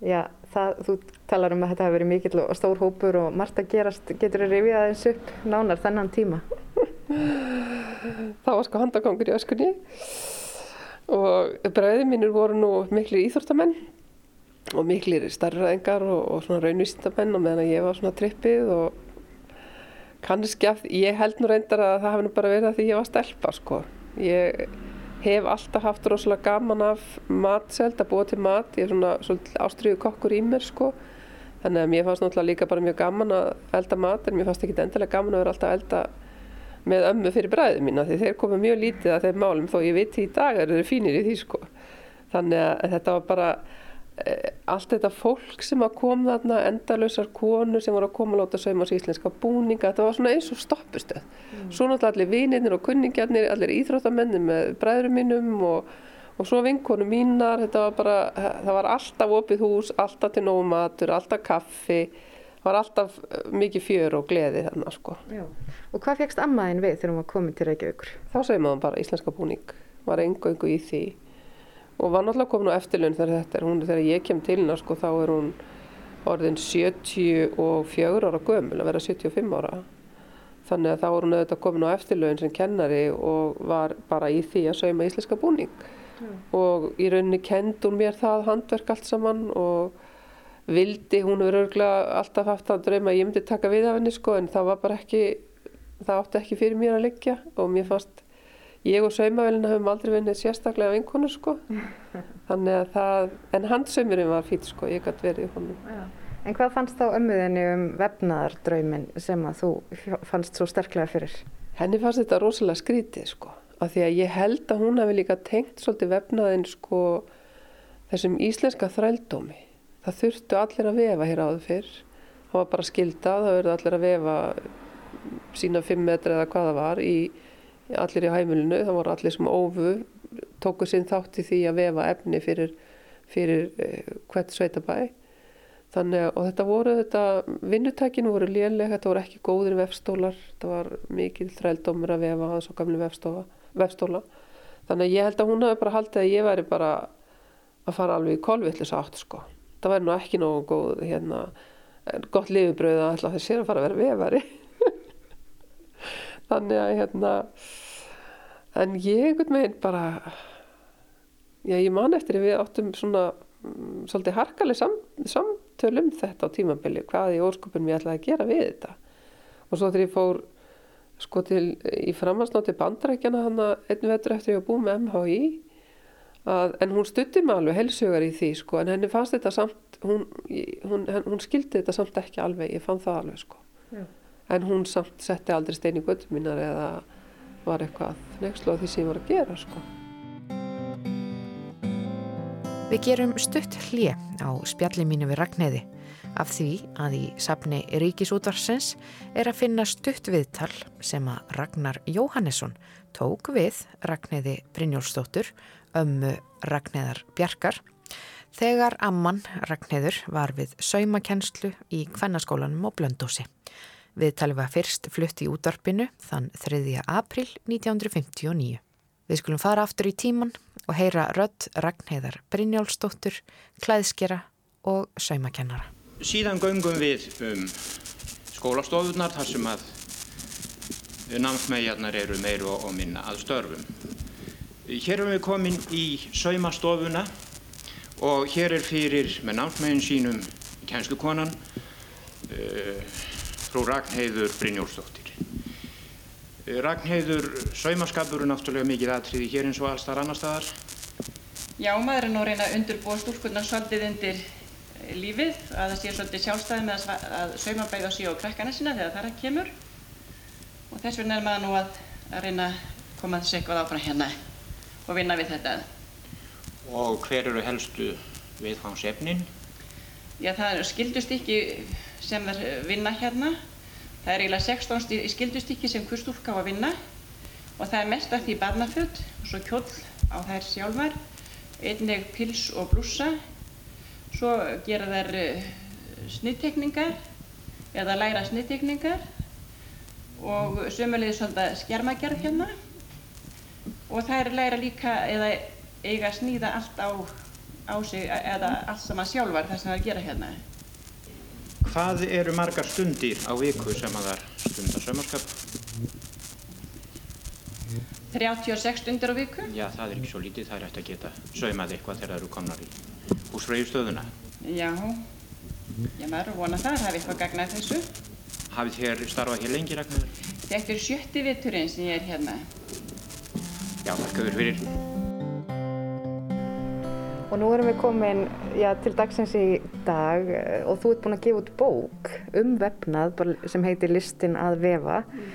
já, það, þú talar um að þetta hefur verið mikill og stór hópur og margt að gerast, getur þið rifið aðeins upp nánar þennan tíma? [LAUGHS] Það var sko handagangur í öskunni og bræðið mínur voru nú miklu íþórtamenn og miklu starfræðingar og, og svona raunvísindamenn og meðan ég var svona trippið og kannski að ég held nú reyndar að það hefði nú bara verið að því ég var stelpa sko. Ég hef alltaf haft rosalega gaman af matseld að búa til mat, ég er svona, svona ástriðu kokkur í mér sko. Þannig að mér fannst náttúrulega líka bara mjög gaman að elda mat en mér fannst ekki endilega gaman að vera alltaf að elda með ömmu fyrir bræðið mína því þeir komu mjög lítið að þeim málum þó ég veit í dag eru þeir fínir í því sko. Þannig að þetta var bara e, allt þetta fólk sem að kom þarna endalösar konur sem voru að koma að láta sauma á íslenska búninga þetta var svona eins og stoppustöð mm. svo náttúrulega allir vinirnir og kunningjarnir allir íþróttamenni með bræðurum mínum og, og svo vinkonu mínar þetta var bara, það var alltaf opið hús alltaf til nómatur, alltaf kaffi var alltaf eh, mikið fjör og gleði þannig sko. Já. Og hvað fegst ammaðin við þegar hún var komin til Reykjavíkur? Þá segir maður bara íslenska búning, var engu engu í því og var náttúrulega komin á eftirlaun þegar þetta er, hún, þegar ég kem til hennar sko þá er hún orðin 74 ára gömul að vera 75 ára þannig að þá var hún auðvitað komin á eftirlaun sem kennari og var bara í því að sauma íslenska búning Já. og í rauninni kend hún mér það handverk allt saman og vildi, hún hefur örgulega alltaf haft að drauma að ég myndi taka við af henni sko en það var bara ekki, það átti ekki fyrir mér að liggja og mér fannst, ég og saumavelina höfum aldrei vinnið sérstaklega vinkonu sko [LAUGHS] þannig að það, en handsaumurinn var fít sko, ég gæti verið í honum. Já. En hvað fannst þá ömmuðinni um vefnaðardraumin sem að þú fannst svo sterklega fyrir? Henni fannst þetta rosalega skrítið sko, af því að ég held að hún hafi líka tengt svolítið vefnaðin sko þessum íslenska þrældómi það þurftu allir að vefa hér áður fyrr. Það var bara skildað, það verði allir að vefa sína fimm metri eða hvað það var í, allir í hæmulinu. Það voru allir sem ófu tóku sinn þátt í því að vefa efni fyrir, fyrir eh, hvert sveitabæ. Þannig að þetta voru þetta, vinnutækinu voru lélega, þetta voru ekki góðir vefstólar, þetta var mikil þrældómur að vefa á þessu gamlu vefstóla. Þannig að ég held að hún hafi bara haldið að ég væri bara að fara alveg í kolvillis átt sko það væri nú ekki nógu góð hérna, gott lifibröð að alltaf þess að fara að vera vefari. [LAUGHS] Þannig að hérna en ég einhvern veginn bara já ég man eftir að við áttum svona um, svolítið harkaleg sam, samtöl um þetta á tímabili hvað í óskupin við ætlaði að gera við þetta. Og svo þegar ég fór sko til í framhansnátti bandrækjana hann að einn vetur eftir ég að bú með MHI Að, en hún stutti mig alveg helsugar í því sko, en henni fannst þetta samt hún, hún, hún skildi þetta samt ekki alveg ég fann það alveg sko Já. en hún samt setti aldrei stein í göttum mínar eða var eitthvað nexlu á því sem ég var að gera sko Við gerum stutt hlje á spjalli mínu við Ragnæði af því að í sapni Ríkisútvarsins er að finna stutt viðtal sem að Ragnar Jóhannesson tók við Ragnæði Brynjólfsdóttur, ömmu Ragnæðar Bjarkar, þegar amman Ragnæður var við saumakennslu í kvennaskólanum og blöndósi. Viðtali var fyrst flutt í útvarpinu þann 3. april 1959. Við skulum fara aftur í tíman og heyra rödd Ragnæðar Brynjólfsdóttur, klæðskera og saumakennara síðan göngum við um skólastofunar þar sem að námsmæjarnar eru meir og, og minna að störfum. Hér erum við komin í saumastofuna og hér er fyrir með námsmæjun sínum kænslukonan uh, frú Ragnheiður Brynjólfsdóttir. Uh, Ragnheiður, saumaskapur er náttúrulega mikið aðtriði hér eins og allstar annar staðar. Já, maður er nú reyna undurbúa stúrkurnar svolítið undir lífið að það sé svolítið sjálfstæði með að, að saumabæði og síu á krakkana sína þegar það kemur og þess vegna er maður nú að, að reyna að koma þessu eitthvað áfram hérna og vinna við þetta. Og hver eru helstu viðfangsefnin? Já, það er skildustykki sem er vinna hérna. Það er eiginlega 16 skildustykki sem hver stúlka á að vinna og það er mest af því barnaföld og svo kjóll á þær sjálfar, einnig pils og blúsa. Svo gera þær uh, snittekningar eða læra snittekningar og sömulegði svolítið skjermagerð hérna og þær læra líka eða eiga að snýða allt á, á sig eða allt saman sjálfar það sem það er að gera hérna. Hvað eru margar stundir á viku sem að þar stundar saumarskap? 36 stundir á viku. Já, það er ekki svo lítið, það er eftir að geta saumað eitthvað þegar það eru komnar í húsfreyjustöðuna. Já, ég maður vona það, það hefur eitthvað gagnað þessu. Hafið þér starfað hér lengi, Ragnar? Þetta er sjötti vitturinn sem ég er hérna. Já, þakkaður fyrir. Og nú erum við komin já, til dagsins í dag eh, og þú ert búinn að gefa út bók um vefnað sem heitir Listin að vefa. Mm.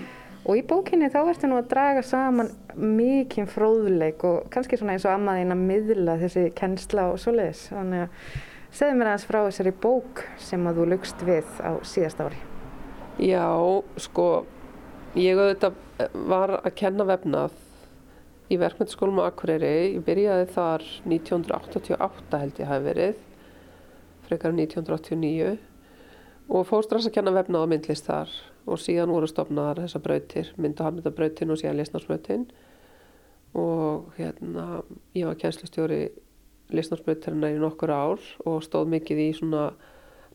Og í bókinni þá ertu nú að draga saman mikinn fróðleik og kannski svona eins og ammaðinn að miðla þessi kennsla og svoleiðis. Þannig að segðu mér aðeins frá þessari bók sem að þú lugst við á síðast ári. Já, sko, ég auðvitað var að kenna vefnað í verkmyndaskólum á Akureyri. Ég byrjaði þar 1988 held ég hafi verið, frekar 1989 og fór strax að kenna vefnað á myndlist þar. Og síðan voru stopnaðar þessar brautir, mynda hafmyndabrautin og síðan lisnarsbrautin og hérna ég var kænslustjóri lisnarsbrautirna í nokkur ár og stóð mikið í svona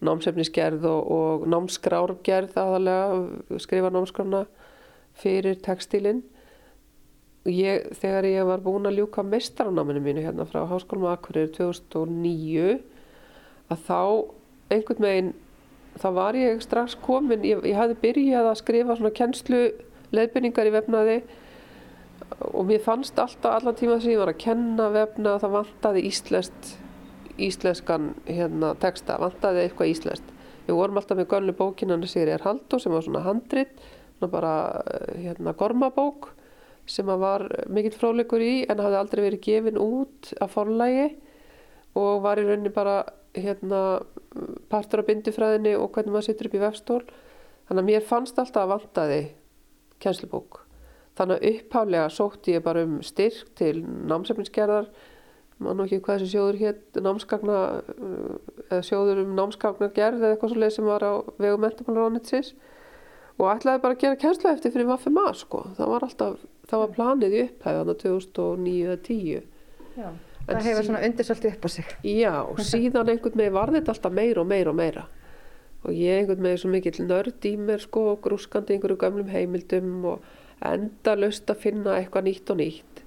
námsefnisgerð og, og námskrárgerð aðalega, skrifa námskrárna fyrir textílinn ég, þegar ég var búin að ljúka mestaranáminu mínu hérna frá Háskólum Akureyri 2009 að þá einhvern veginn þá var ég strax komin, ég, ég hafði byrjað að skrifa svona kennslu leðbyrningar í vefnaði og mér fannst alltaf allan tíma sem ég var að kenna vefna það vantaði íslenskt íslenskan hérna, texta, vantaði eitthvað íslenskt. Við vorum alltaf með gönlu bókinan Sigriðar Haldó sem var svona handrit, svona bara hérna, gormabók sem var mikill fráleikur í en hafði aldrei verið gefin út af forlægi og var í rauninni bara hérna, partur af bindufræðinni og hvernig maður sittur upp í vefstól. Þannig að mér fannst alltaf að vantaði kjenslubók þannig að upphálega sótti ég bara um styrk til námsefninsgerðar maður nú ekki hvað þessi sjóður hétt námskagna eða sjóður um námskagna gerð eða eitthvað svo leið sem var á vegu mentamálarónitsins og ætlaði bara að gera kjenslu eftir fyrir maður fyrir maður sko. Það var alltaf, það var planið í upphæð þannig að 2009-10 Já það en hefur svona undir svolítið upp á sig. Já, [LAUGHS] síðan einhvern veginn var þetta alltaf meira og meira og meira. Og ég einhvern veginn svo mikill nörd í mér sko, grúskandi einhverju gamlum heimildum og enda löst að finna eitthvað nýtt og nýtt.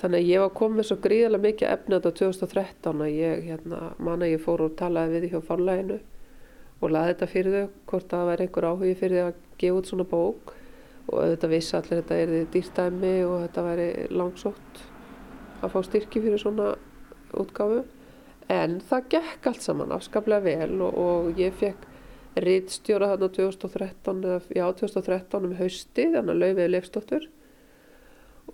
Þannig að ég var komið svo gríðarlega mikið efni þetta 2013 að ég hérna, manna ég fór og talaði við því hjá fannleginu og laði þetta fyrir þau hvort það væri einhver áhugi fyrir þau að gefa út svona bók og auðvitað vissi allir þetta er því dýrstæmi og þetta væri langsótt að fá styrki fyrir svona útgáfu. En það gekk allt saman afskaplega vel og, og ég fekk rittstjóra þarna 2013 já 2013 um hausti þannig að laufiði leifstóttur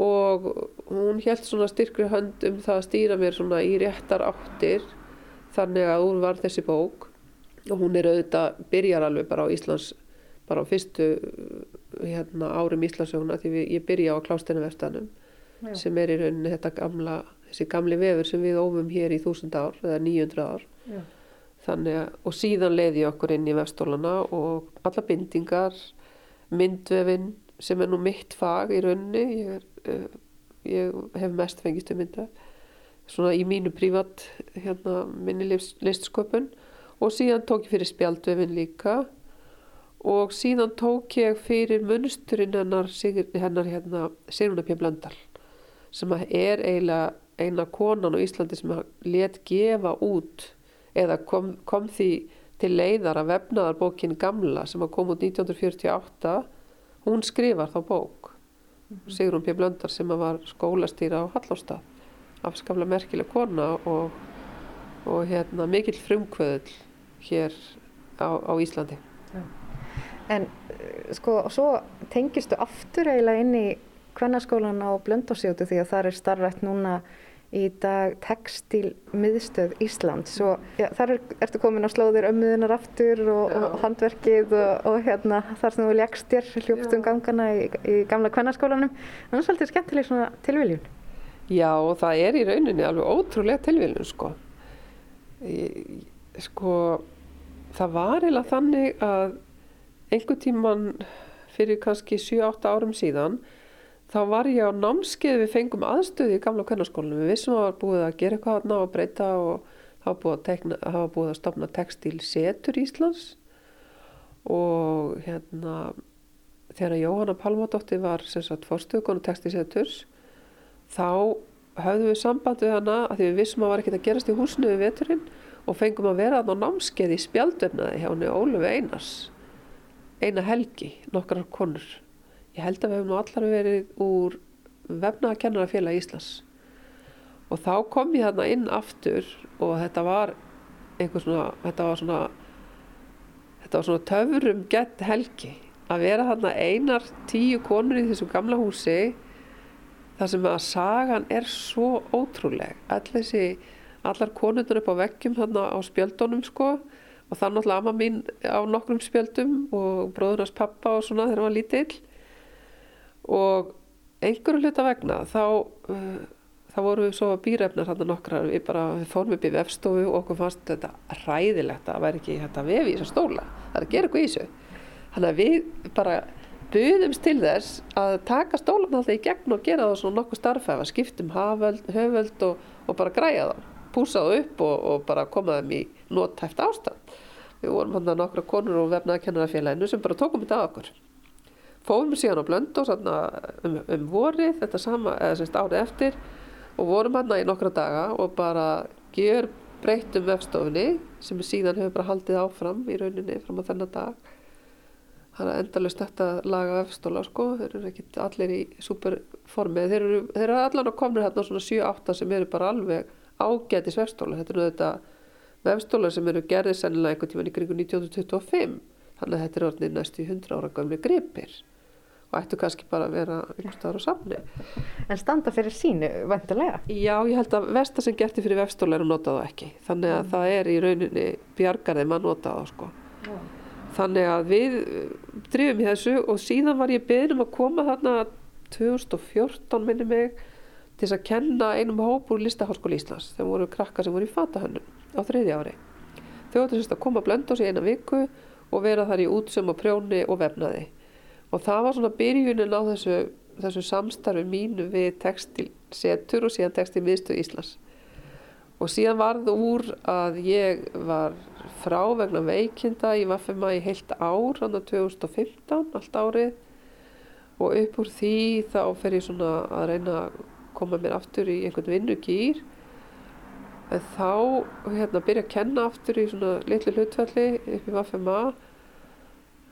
og hún held svona styrkri hönd um það að stýra mér svona í réttar áttir þannig að hún var þessi bók. Og hún er auðvitað byrjar alveg bara á Íslands bara á fyrstu hérna, árum Íslandsjóna því við, ég byrja á klástinu verstanum Já. sem er í rauninni þetta gamla, þessi gamli vefur sem við ófum hér í þúsund ár eða nýjundra ár. Já. Þannig að, og síðan leiði ég okkur inn í vefstólana og alla bindingar, myndvefin sem er nú mitt fag í rauninni, ég, er, uh, ég hef mest fengist um mynda, svona í mínu prívat hérna, minni listsköpun og síðan tók ég fyrir spjaldvefin líka og síðan tók ég fyrir munsturinn hennar, hennar hérna, Sigruna P. Blöndal sem er eiginlega eina konan á Íslandi sem let gefa út eða kom, kom því til leiðar að vefnaðarbókin gamla sem kom út 1948 hún skrifar þá bók -hmm. Sigrun P. Blöndar sem var skólastýra á Hallóstað afskafla merkileg kona og og hérna mikill frumkvöðul hér á, á Íslandi. En sko, svo tengistu aftur eiginlega inn í kvennarskólan á Blöndósjótu því að það er starfrætt núna í dag textil miðstöð Íslands. Og ja, þar er, ertu komin á slóðir ömmuðunar aftur og, og handverkið og, og hérna þar sem þú legst þér hljópstum gangana í, í gamla kvennarskólanum það er svolítið skemmtileg svona tilviljun. Já og það er í rauninni alveg ótrúlega tilviljun sko. Ég, sko það var eiginlega þannig að einhver tíman fyrir kannski 7-8 árum síðan þá var ég á námskeið við fengum aðstöði í gamla kvennarskólanum við vissum að það var búið að gera eitthvað að ná að breyta og það var búið að, að stopna textil setur Íslands. Og hérna þegar Jóhanna Palmadóttir var sem sagt fórstökun og textilseturs þá höfðum við samband við hana að því við vissum að það var ekkert að gerast í húsinu við veturinn og fengum að vera á námskeið í spjaldöfnaði hjá henni Óluf Einars eina helgi, nokkrar konur. Ég held að við hefum allar verið úr vefnaðakennarafélag Íslands. Og þá kom ég þarna inn aftur og þetta var einhver svona, þetta var svona, þetta var svona töfurum gett helgi. Að vera þarna einar tíu konur í þessu gamla húsi þar sem að sagan er svo ótrúleg. Allar konurnar upp á veggjum þarna á spjöldunum sko og er náttúrulega amma mín á nokkrum spjöldum og bróðunars pappa og svona þegar hann var lítill. Og einhverju hluta vegna þá, uh, þá voru við svo býrefnar hann nokkrar, við bara við fórum upp í vefstofu og okkur fannst þetta ræðilegt að vera ekki þetta vefi í þessa stóla. Það er að gera eitthvað í þessu. Þannig að við bara buðumst til þess að taka stólan alltaf í gegn og gera það svona nokkuð starfæfa skiptum haföld, höföld og, og bara græja það púsa það upp og, og bara koma þeim í nóttæft ástand við vorum hann að nokkra konur og vefnaði kennarafélaginu sem bara tókum þetta að okkur. Fóðum við síðan á blöndu um, um vorið þetta sama, eða semst árið eftir og vorum hann í nokkra daga og bara gjör breytum vefstofinni sem síðan hefur bara haldið áfram í rauninni fram á þennan dag. Það er endalust þetta laga vefstóla sko, þeir eru ekki allir í superformi, þeir eru, eru allan að komna hérna svona 7-8 sem eru bara alveg ágætis vefstóla, þetta er nú þetta vefstólar sem eru gerðið sennilega einhvern tíman í kringu 1925 þannig að þetta er orðinni næstu 100 ára gamli gripir og ættu kannski bara að vera einhver staðar á samni En standa fyrir sínu, vantilega? Já, ég held að versta sem gerti fyrir vefstólar er að nota það ekki þannig að mm. það er í rauninni bjargarðið maður nota það sko mm. þannig að við drifum í þessu og síðan var ég beðnum að koma þarna 2014 minni mig til þess að kenna einum hóp úr Listaháskóli Íslands þegar voru krakka sem voru í fatahönnum á þriðja ári. Þau áttu sérst að koma að blönda oss í eina viku og vera þar í útsum og prjóni og vefnaði. Og það var svona byrjunin á þessu, þessu samstarfi mínu við textilsetur og síðan textilmiðstöð Íslands. Og síðan varð úr að ég var frá vegna veikinda í Vaffema í heilt ár, hann á 2015, allt árið. Og upp úr því þá fer ég svona að reyna að koma mér aftur í einhvern vinnugýr en þá hérna byrja að kenna aftur í svona litlu hlutfalli upp í FMA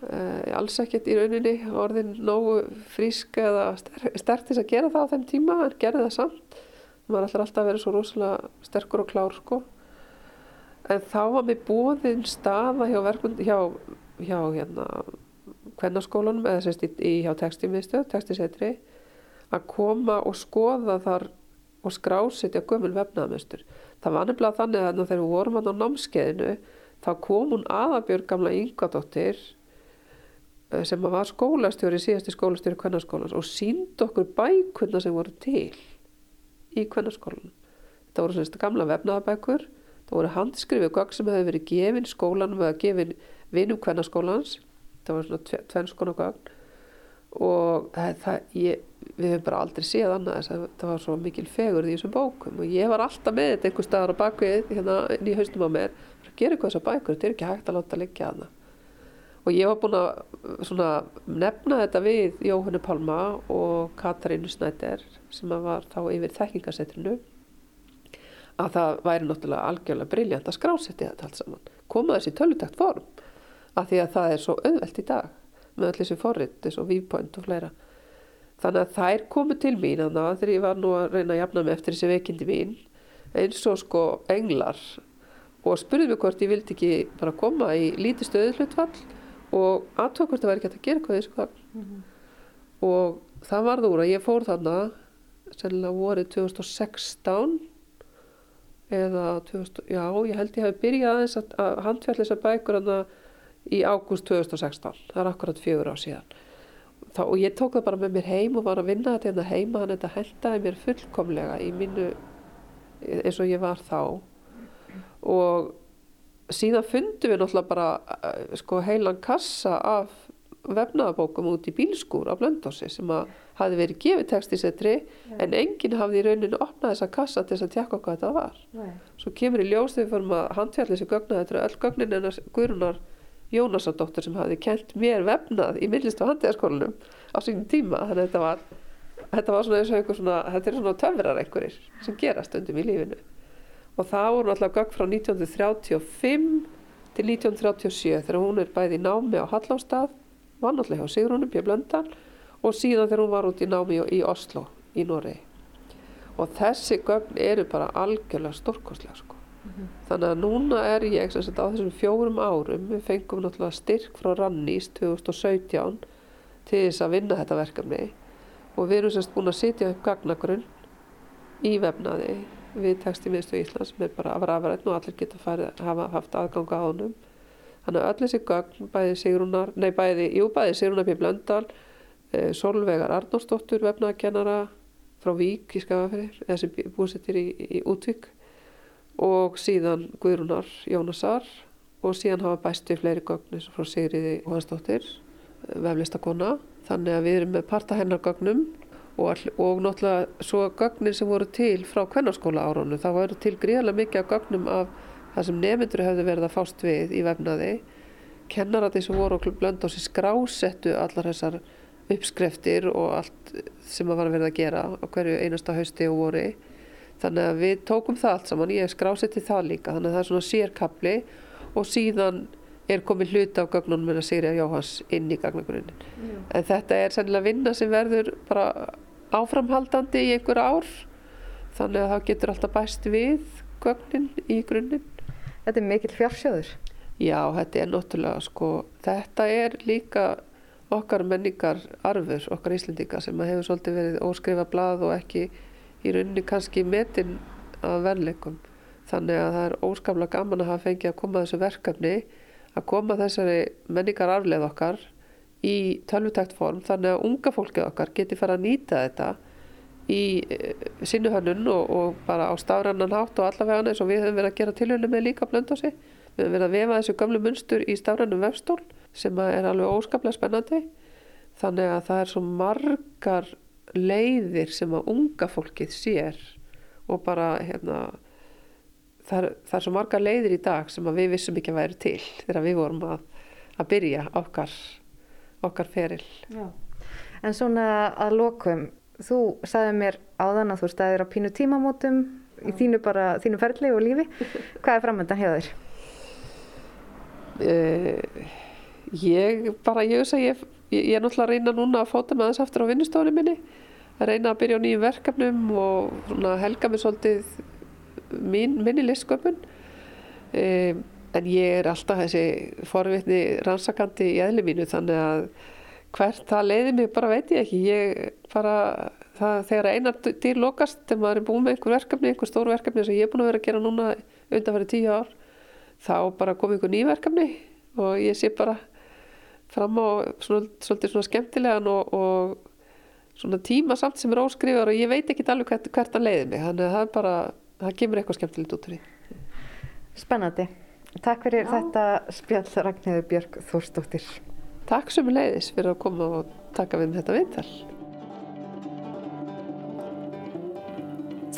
eh, alls ekkert í rauninni orðin nógu frísk eða sterkt þess að gera það á þeim tíma en gerði það samt. Maður ætlar alltaf að vera svo rosalega sterkur og klár sko. En þá var mér búin staða hjá verkund hjá, hjá hérna kvennarskólanum eða sérst í hjá textímiðstöð, textisetri að koma og skoða þar og skrásetja gömul vefnaðamöstur Það var nefnilega þannig að þegar við vorum hann á námskeiðinu þá kom hún aðabjörg gamla yngadóttir eh, sem var skólastjóri, síðasti skólastjóri kvennarskólans og sínd okkur bækurna sem voru til í kvennarskólan. Það voru svona gamla vefnaðabækur, það voru handskrifið gögg sem hefði verið gefin skólanum eða gefin vinum kvennarskólans, það voru svona tvennskona gögn og það, það, ég, við hefum bara aldrei séð annað þess að það var svo mikil fegur í þessum bókum. Og ég var alltaf með þetta einhver staðar á bakvið hérna inn í haustum á mér. Að gera eitthvað þessar bækur, þetta er ekki hægt að láta liggja aðna og ég var búin að svona, nefna þetta við Jóhannu Palma og Katarínu Snæder sem var þá yfir þekkingasetrinu að það væri náttúrulega algjörlega briljant að skrásetja þetta allt saman. Koma þessi tölutækt form af því að það er svo auðvelt í dag með allir þessi forrið, þessu viewpoint og fleira. Þannig að þær komu til mín þannig að þegar ég var nú að reyna að jafna mig eftir þessi veikindi mín eins og sko englar. Og spurði mig hvort ég vildi ekki bara koma í lítið stöðu hlutfall og aðtöða hvort það væri ekki að gera þessu gögn mm -hmm. og það varð úr að ég fór þarna sennilega vorið 2016 eða 2000, já ég held ég hef byrjað aðeins að, að handfjalla þessar bækur í ágúst 2016 það er akkurat fjögur á síðan Þá, og ég tók það bara með mér heim og var að vinna þetta hérna heima þannig að þetta hendaði mér fullkomlega í minnu eins og ég var þá og síðan fundum við náttúrulega bara eh, sko heilan kassa af vefnaðabókum út í bílskúr á Blöndósi sem að hafi verið gefið text í setri yeah. en enginn hafði í rauninu opnað þessa kassa til þess að tjekka hvað þetta var yeah. svo kemur í ljós þegar við fórum að handfjalla þessi gögna þetta er öll gögnin en að Guðrunar Jónasadóttur sem hafi kent mér vefnað í millist og handíðaskólanum á sínum tíma þannig að þetta var þetta var svona eins og einhver svona þetta er svona töfrar einhverjir sem gerast undum í lífinu og það voru alltaf gögn frá 1935 til 1937 þegar hún er bæði í námi á Hallástað, var náttúrulega hjá Sigrúnum Björn Blöndal og síðan þegar hún var út í námi í Oslo í Noregi. Og þessi gögn eru bara algjörlega stórkostlega sko. Þannig að núna er ég sagt, á þessum fjórum árum, við fengum náttúrulega styrk frá Rannís 2017 til þess að vinna þetta verkefni og við erum sérst búin að sitja upp gagnagrunn í vefnaði við textímiðstu Íslands sem er bara af rafræðin og allir geta farið, hafa haft aðganga á honum. Þannig að öll þessi gögn, bæði Sigrunar, nei bæði, jú bæði Sigrunar P. Blöndal, e, Solveigar Arnósdóttur, vefnagennara frá Vík í Skafafyrir, eða sem búsettir í, í Útvík og síðan Guðrunar Jónasar og síðan hafa bæst við fleiri gögn eins og frá Sigriði Hóðansdóttir, eh, veflistakonna. Þannig að við erum með parta hennar gögnum og, og náttúrulega svo gögnin sem voru til frá kvennarskóla árunum, það voru til gríðarlega mikið af gögnum af það sem nefndur hefði verið að fást við í vefnaði kennarati sem voru og blönda á sér skrásettu allar þessar uppskreftir og allt sem að var verið að gera á hverju einasta hausti og voru þannig að við tókum það allt saman, ég skrásetti það líka þannig að það er svona sérkapli og síðan er komið hluti á gögnunum en að Sigriða Jóhans inn í gagnagrunnin en þetta er sennilega vinna sem verður bara áframhaldandi í einhver ár þannig að það getur alltaf bæst við gögnin í grunninn. Þetta er mikil fjársjóður? Já, þetta er náttúrulega sko, þetta er líka okkar menningar arfur, okkar íslendinga sem hefur svolítið verið óskrifa blað og ekki í rauninni kannski metin að verleikum. Þannig að það er óskaplega gaman að hafa fengið að koma þessu verkefni, að koma þessari menningar arfleð okkar í tölvutækt form þannig að unga fólkið okkar geti fara að nýta þetta í eh, sinnu hönnun og, og bara á stafrannan hátt og allavega eins og við höfum verið að gera tilhörlu með líka blöndósi. Við höfum verið að vefa þessu gamlu munstur í stafrannum vefstól sem er alveg óskaplega spennandi. Þannig að það er svo margar leiðir sem að unga fólkið sér og bara hérna það er, það er svo margar leiðir í dag sem að við vissum ekki að væri til þegar við vorum að, að byrja okkar okkar feril. Já. En svona að lokum, þú sagði mér áðan að þú stæðir á pínu tímamótum í þínu, bara, þínu ferli og lífi. Hvað er framöndan hjá þér? Uh, ég bara, ég veist að ég, ég, ég er náttúrulega að reyna núna að fóta með þess aftur á vinnustofunni minni. Að reyna að byrja á nýjum verkefnum og helga mér svolítið mín, minni listsköpun. Um, en ég er alltaf þessi forvitni rannsakandi í eðli mínu þannig að hvert það leiði mig bara veit ég ekki ég bara, það, þegar einar dýr lokast, þegar maður er búin með einhver verkefni einhver stór verkefni sem ég er búin að vera að gera núna undanfæri tíu ár þá bara kom einhver ný verkefni og ég sé bara fram á svona, svolítið svona skemmtilegan og, og svona tíma samt sem er óskrifar og ég veit ekki alveg hvert, hvert það leiði mig þannig að það er bara, það kemur eitthvað skemmtilegt út úr því Spennandi Takk fyrir Já. þetta spjall Ragnhildur Björg Þórstóttir. Takk sem er leiðis fyrir að koma og taka við með þetta viðtal.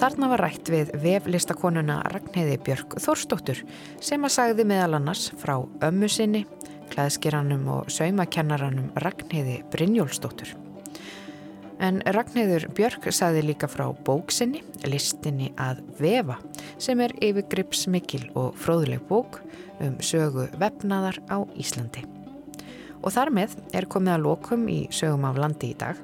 Þarna var rætt við veflistakonuna Ragnhildi Björg Þórstóttur sem að sagði meðal annars frá ömmu sinni, klæðskiranum og saumakennaranum Ragnhildi Brynjólfstóttur. En Ragnhildur Björk saði líka frá bóksinni, listinni að vefa, sem er yfirgripsmikil og fróðuleg bók um sögu vefnaðar á Íslandi. Og þar með er komið að lokum í sögum af landi í dag.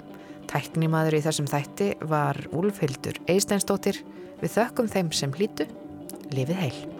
Tæknimaður í þessum þætti var Úlfhildur Eisteinsdóttir. Við þökkum þeim sem hlýtu. Lifið heil!